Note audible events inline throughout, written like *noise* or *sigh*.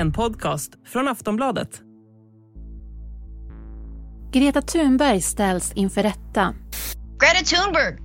en podcast från Aftonbladet. Greta Thunberg ställs inför rätta. Greta Thunberg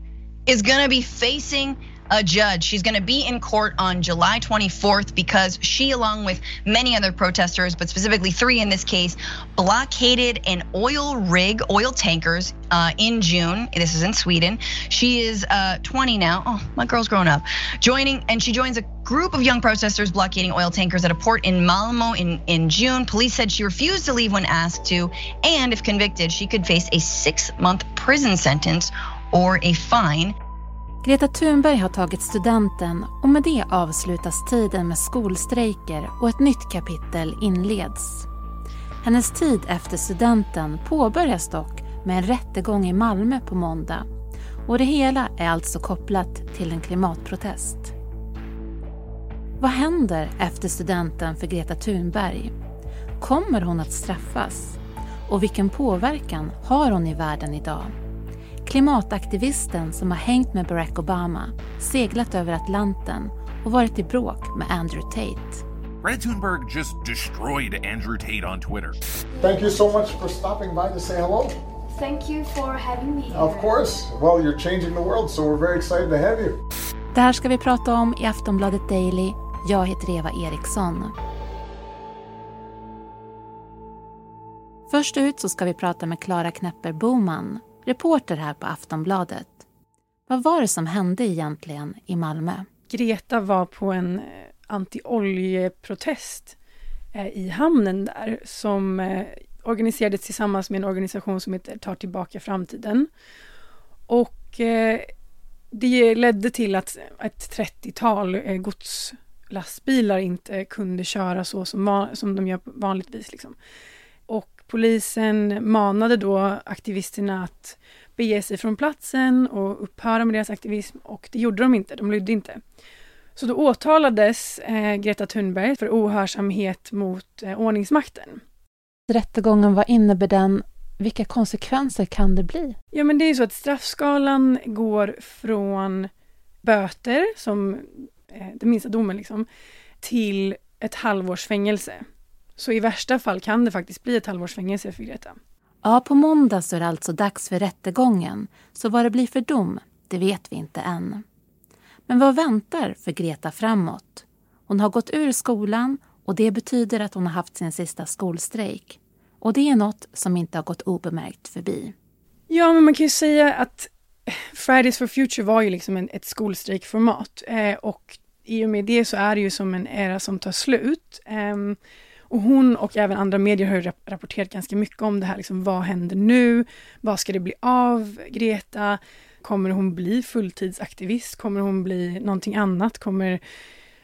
is gonna be facing a judge. She's going to be in court on July 24th because she, along with many other protesters, but specifically three in this case, blockaded an oil rig, oil tankers uh, in June. This is in Sweden. She is uh, 20 now. Oh, my girl's grown up. Joining, and she joins a group of young protesters blockading oil tankers at a port in Malmo in, in June. Police said she refused to leave when asked to, and if convicted, she could face a six month prison sentence or a fine. Greta Thunberg har tagit studenten och med det avslutas tiden med skolstrejker och ett nytt kapitel inleds. Hennes tid efter studenten påbörjas dock med en rättegång i Malmö på måndag och det hela är alltså kopplat till en klimatprotest. Vad händer efter studenten för Greta Thunberg? Kommer hon att straffas? Och vilken påverkan har hon i världen idag? Klimataktivisten som har hängt med Barack Obama, seglat över Atlanten och varit i bråk med Andrew Tate. Greta Thunberg just destroyed Andrew Tate on Twitter. Thank you so much for stopping by to say hello. Thank you for having me here. Of course. Well, you're changing the world, so we're very excited to have you. Det här ska vi prata om i Aftonbladet Daily. Jag heter Eva Eriksson. Först ut så ska vi prata med Klara Knäpper Boman reporter här på Aftonbladet. Vad var det som hände egentligen i Malmö? Greta var på en eh, antioljeprotest anti-oljeprotest i hamnen där som eh, organiserades tillsammans med en organisation som heter Tar tillbaka framtiden. Och det ledde till att ett 30-tal godslastbilar inte kunde köra så som, som de gör vanligtvis. Liksom. Polisen manade då aktivisterna att bege sig från platsen och upphöra med deras aktivism och det gjorde de inte, de lydde inte. Så då åtalades eh, Greta Thunberg för ohörsamhet mot eh, ordningsmakten. Rättegången, vad innebär den? Vilka konsekvenser kan det bli? Ja men det är ju så att straffskalan går från böter, som eh, den minsta domen liksom, till ett halvårs fängelse. Så i värsta fall kan det faktiskt bli ett halvårs fängelse för Greta. Ja, på måndag så är det alltså dags för rättegången. Så vad det blir för dom, det vet vi inte än. Men vad väntar för Greta framåt? Hon har gått ur skolan och det betyder att hon har haft sin sista skolstrejk. Och det är något som inte har gått obemärkt förbi. Ja, men man kan ju säga att Fridays for Future var ju liksom en, ett skolstrejkformat eh, och i och med det så är det ju som en era som tar slut. Eh, och hon och även andra medier har rapporterat ganska mycket om det här. Liksom, vad händer nu? Vad ska det bli av Greta? Kommer hon bli fulltidsaktivist? Kommer hon bli någonting annat? Kommer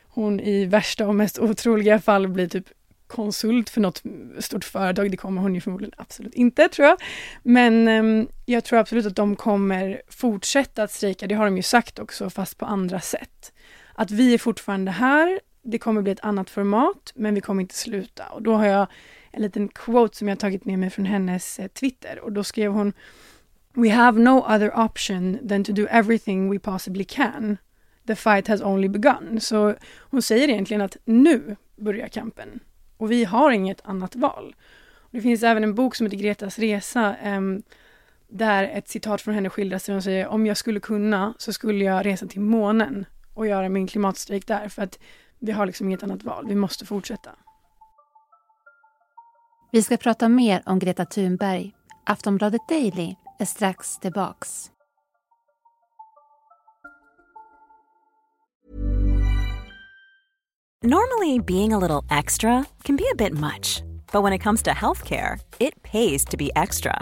hon i värsta och mest otroliga fall bli typ konsult för något stort företag. Det kommer hon ju förmodligen absolut inte, tror jag. Men eh, jag tror absolut att de kommer fortsätta att strejka. Det har de ju sagt också, fast på andra sätt. Att vi är fortfarande här det kommer bli ett annat format, men vi kommer inte sluta. Och då har jag en liten quote som jag tagit med mig från hennes eh, Twitter och då skrev hon We have no other option than to do everything we possibly can. The fight has only begun. Så hon säger egentligen att nu börjar kampen och vi har inget annat val. Det finns även en bok som heter Gretas resa um, där ett citat från henne skildras där hon säger om jag skulle kunna så skulle jag resa till månen och göra min klimatstrejk där för att vi har liksom inget annat val. Vi måste fortsätta. Vi ska prata mer om Greta Thunberg. Aftonbladet Daily är strax tillbaks. Normally being a little extra can be a bit much. But when it comes to healthcare, it pays to be extra.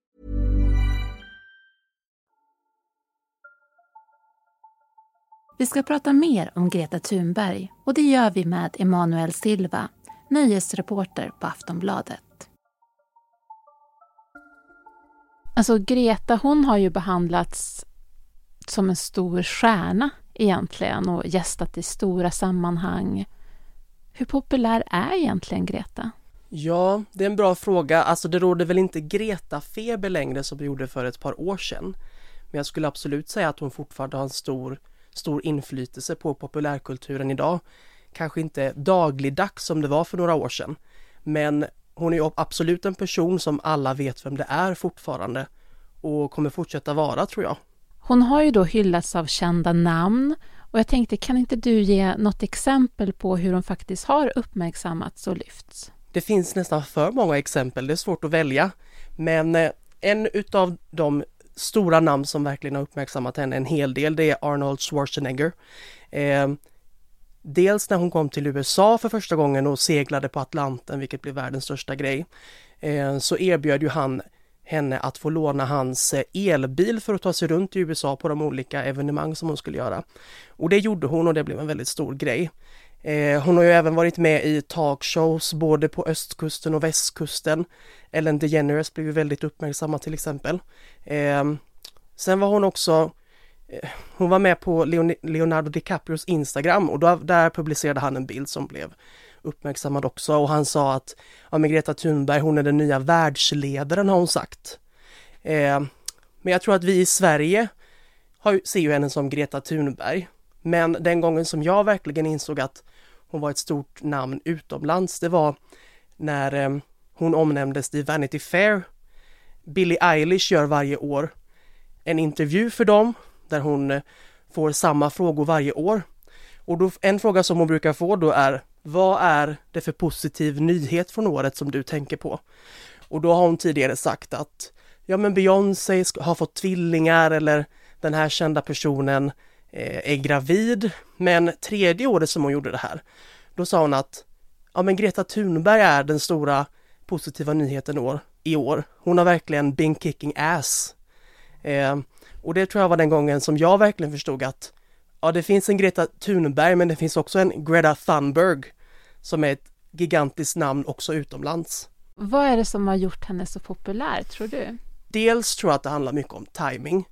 Vi ska prata mer om Greta Thunberg och det gör vi med Emanuel Silva, nöjesreporter på Aftonbladet. Alltså Greta, hon har ju behandlats som en stor stjärna egentligen och gästat i stora sammanhang. Hur populär är egentligen Greta? Ja, det är en bra fråga. Alltså det råder väl inte Greta-feber längre som det gjorde för ett par år sedan. Men jag skulle absolut säga att hon fortfarande har en stor, stor inflytelse på populärkulturen idag. Kanske inte dagligdags som det var för några år sedan. Men hon är absolut en person som alla vet vem det är fortfarande och kommer fortsätta vara tror jag. Hon har ju då hyllats av kända namn och jag tänkte, kan inte du ge något exempel på hur hon faktiskt har uppmärksammats och lyfts? Det finns nästan för många exempel, det är svårt att välja. Men eh, en utav de stora namn som verkligen har uppmärksammat henne en hel del, det är Arnold Schwarzenegger. Eh, dels när hon kom till USA för första gången och seglade på Atlanten, vilket blev världens största grej, eh, så erbjöd ju han henne att få låna hans eh, elbil för att ta sig runt i USA på de olika evenemang som hon skulle göra. Och det gjorde hon och det blev en väldigt stor grej. Eh, hon har ju även varit med i talkshows både på östkusten och västkusten. Ellen DeGeneres blev ju väldigt uppmärksammad till exempel. Eh, sen var hon också eh, hon var med på Leonardo DiCaprios Instagram och då, där publicerade han en bild som blev uppmärksammad också och han sa att ja, men Greta Thunberg, hon är den nya världsledaren har hon sagt. Ehm, men jag tror att vi i Sverige har, ser ju henne som Greta Thunberg. Men den gången som jag verkligen insåg att hon var ett stort namn utomlands, det var när eh, hon omnämndes i Vanity Fair. Billie Eilish gör varje år en intervju för dem där hon eh, får samma frågor varje år. Och då, en fråga som hon brukar få då är vad är det för positiv nyhet från året som du tänker på? Och då har hon tidigare sagt att ja men Beyoncé har fått tvillingar eller den här kända personen är gravid. Men tredje året som hon gjorde det här, då sa hon att ja men Greta Thunberg är den stora positiva nyheten år, i år. Hon har verkligen been kicking ass. Eh, och det tror jag var den gången som jag verkligen förstod att ja, det finns en Greta Thunberg, men det finns också en Greta Thunberg som är ett gigantiskt namn också utomlands. Vad är det som har gjort henne så populär, tror du? Dels tror jag att det handlar mycket om timing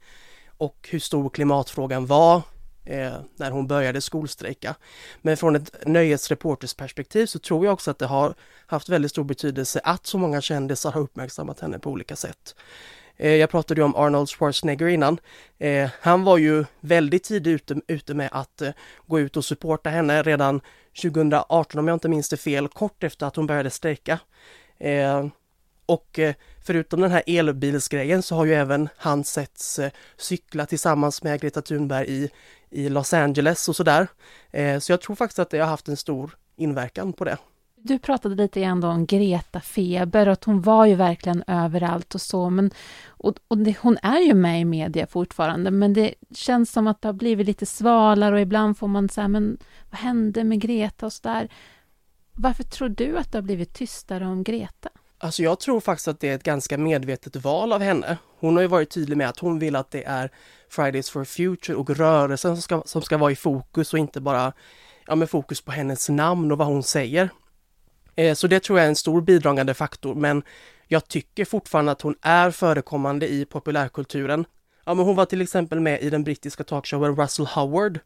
och hur stor klimatfrågan var eh, när hon började skolstrejka. Men från ett nöjesreportersperspektiv så tror jag också att det har haft väldigt stor betydelse att så många kändisar har uppmärksammat henne på olika sätt. Eh, jag pratade ju om Arnold Schwarzenegger innan. Eh, han var ju väldigt tidigt ute, ute med att eh, gå ut och supporta henne redan 2018 om jag inte minns det fel, kort efter att hon började strejka. Eh, och eh, förutom den här elbilsgrejen så har ju även han setts eh, cykla tillsammans med Greta Thunberg i, i Los Angeles och sådär. Eh, så jag tror faktiskt att det har haft en stor inverkan på det. Du pratade lite grann om Greta Feber och att hon var ju verkligen överallt och så, men och, och det, hon är ju med i media fortfarande, men det känns som att det har blivit lite svalare och ibland får man säga, men vad hände med Greta och så där. Varför tror du att det har blivit tystare om Greta? Alltså jag tror faktiskt att det är ett ganska medvetet val av henne. Hon har ju varit tydlig med att hon vill att det är Fridays for Future och rörelsen som ska, som ska vara i fokus och inte bara ja, med fokus på hennes namn och vad hon säger. Eh, så det tror jag är en stor bidragande faktor, men jag tycker fortfarande att hon är förekommande i populärkulturen. Ja, men hon var till exempel med i den brittiska talkshowen Russell Howard,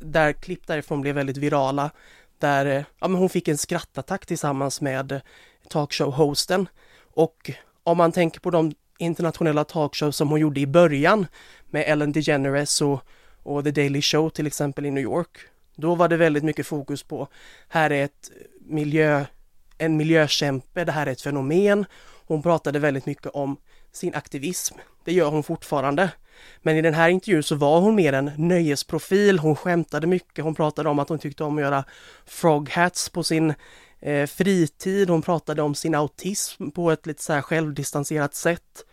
där klipp därifrån blev väldigt virala, där eh, ja, men hon fick en skrattattack tillsammans med talkshow-hosten. Och om man tänker på de internationella talkshows som hon gjorde i början med Ellen DeGeneres och, och The Daily Show till exempel i New York, då var det väldigt mycket fokus på här är ett miljö en miljökämpe, det här är ett fenomen. Hon pratade väldigt mycket om sin aktivism. Det gör hon fortfarande. Men i den här intervjun så var hon mer en nöjesprofil. Hon skämtade mycket. Hon pratade om att hon tyckte om att göra frog hats på sin eh, fritid. Hon pratade om sin autism på ett lite så här självdistanserat sätt.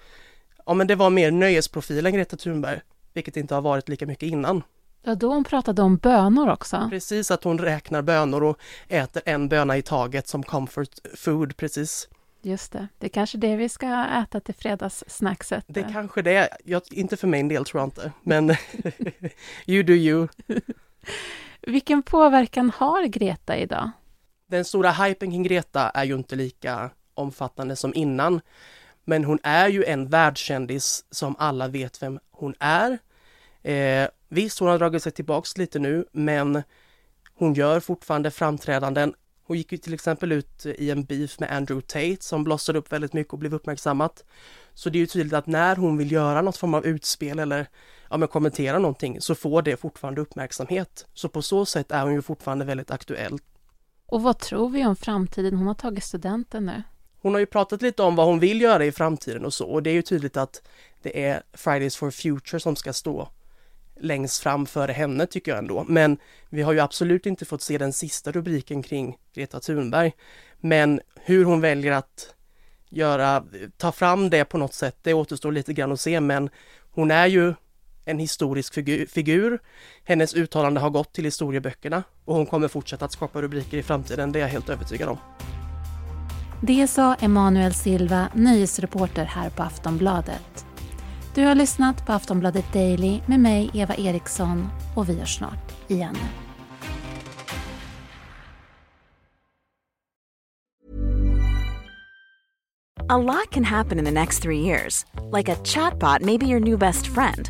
Ja, men det var mer nöjesprofilen Greta Thunberg, vilket inte har varit lika mycket innan. Ja, då hon pratade om bönor också. Precis, att hon räknar bönor och äter en böna i taget som comfort food, precis. Just det, det är kanske det vi ska äta till fredagssnackset. Det är kanske det, jag, inte för min del tror jag inte, men *laughs* you do you. *laughs* Vilken påverkan har Greta idag? Den stora hypen kring Greta är ju inte lika omfattande som innan. Men hon är ju en världskändis som alla vet vem hon är. Eh, visst, hon har dragit sig tillbaks lite nu, men hon gör fortfarande framträdanden. Hon gick ju till exempel ut i en beef med Andrew Tate som blossade upp väldigt mycket och blev uppmärksammat. Så det är ju tydligt att när hon vill göra något form av utspel eller ja, men kommentera någonting så får det fortfarande uppmärksamhet. Så på så sätt är hon ju fortfarande väldigt aktuell. Och vad tror vi om framtiden? Hon har tagit studenten nu. Hon har ju pratat lite om vad hon vill göra i framtiden och så och det är ju tydligt att det är Fridays for Future som ska stå längst fram före henne tycker jag ändå. Men vi har ju absolut inte fått se den sista rubriken kring Greta Thunberg. Men hur hon väljer att göra, ta fram det på något sätt, det återstår lite grann att se, men hon är ju en historisk figur. Hennes uttalande har gått till historieböckerna och hon kommer fortsätta att skapa rubriker i framtiden, det är jag helt övertygad om. Det sa Emanuel Silva, nyhetsreporter här på Aftonbladet. Du har lyssnat på Aftonbladet Daily med mig, Eva Eriksson, och vi hörs snart igen. A lot can happen in the next three years. Like a chatbot may be your new best friend.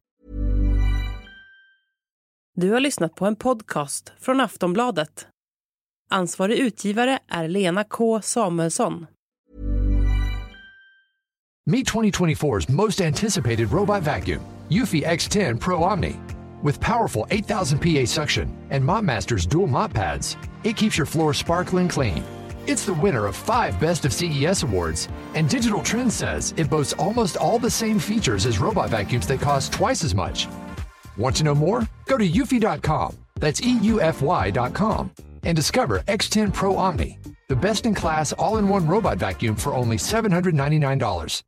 Du har lyssnat på en podcast från Aftonbladet. Ansvarig utgivare är Lena K Samuelsson. Meet 2024's most anticipated robot vacuum, Eufy X10 Pro Omni. With powerful 8000 PA suction and MopMaster's dual mop pads, it keeps your floor sparkling clean. It's the winner of five Best of CES awards, and Digital Trends says it boasts almost all the same features as robot vacuums that cost twice as much. Want to know more? Go to eufy.com, that's EUFY.com, and discover X10 Pro Omni, the best in class all in one robot vacuum for only $799.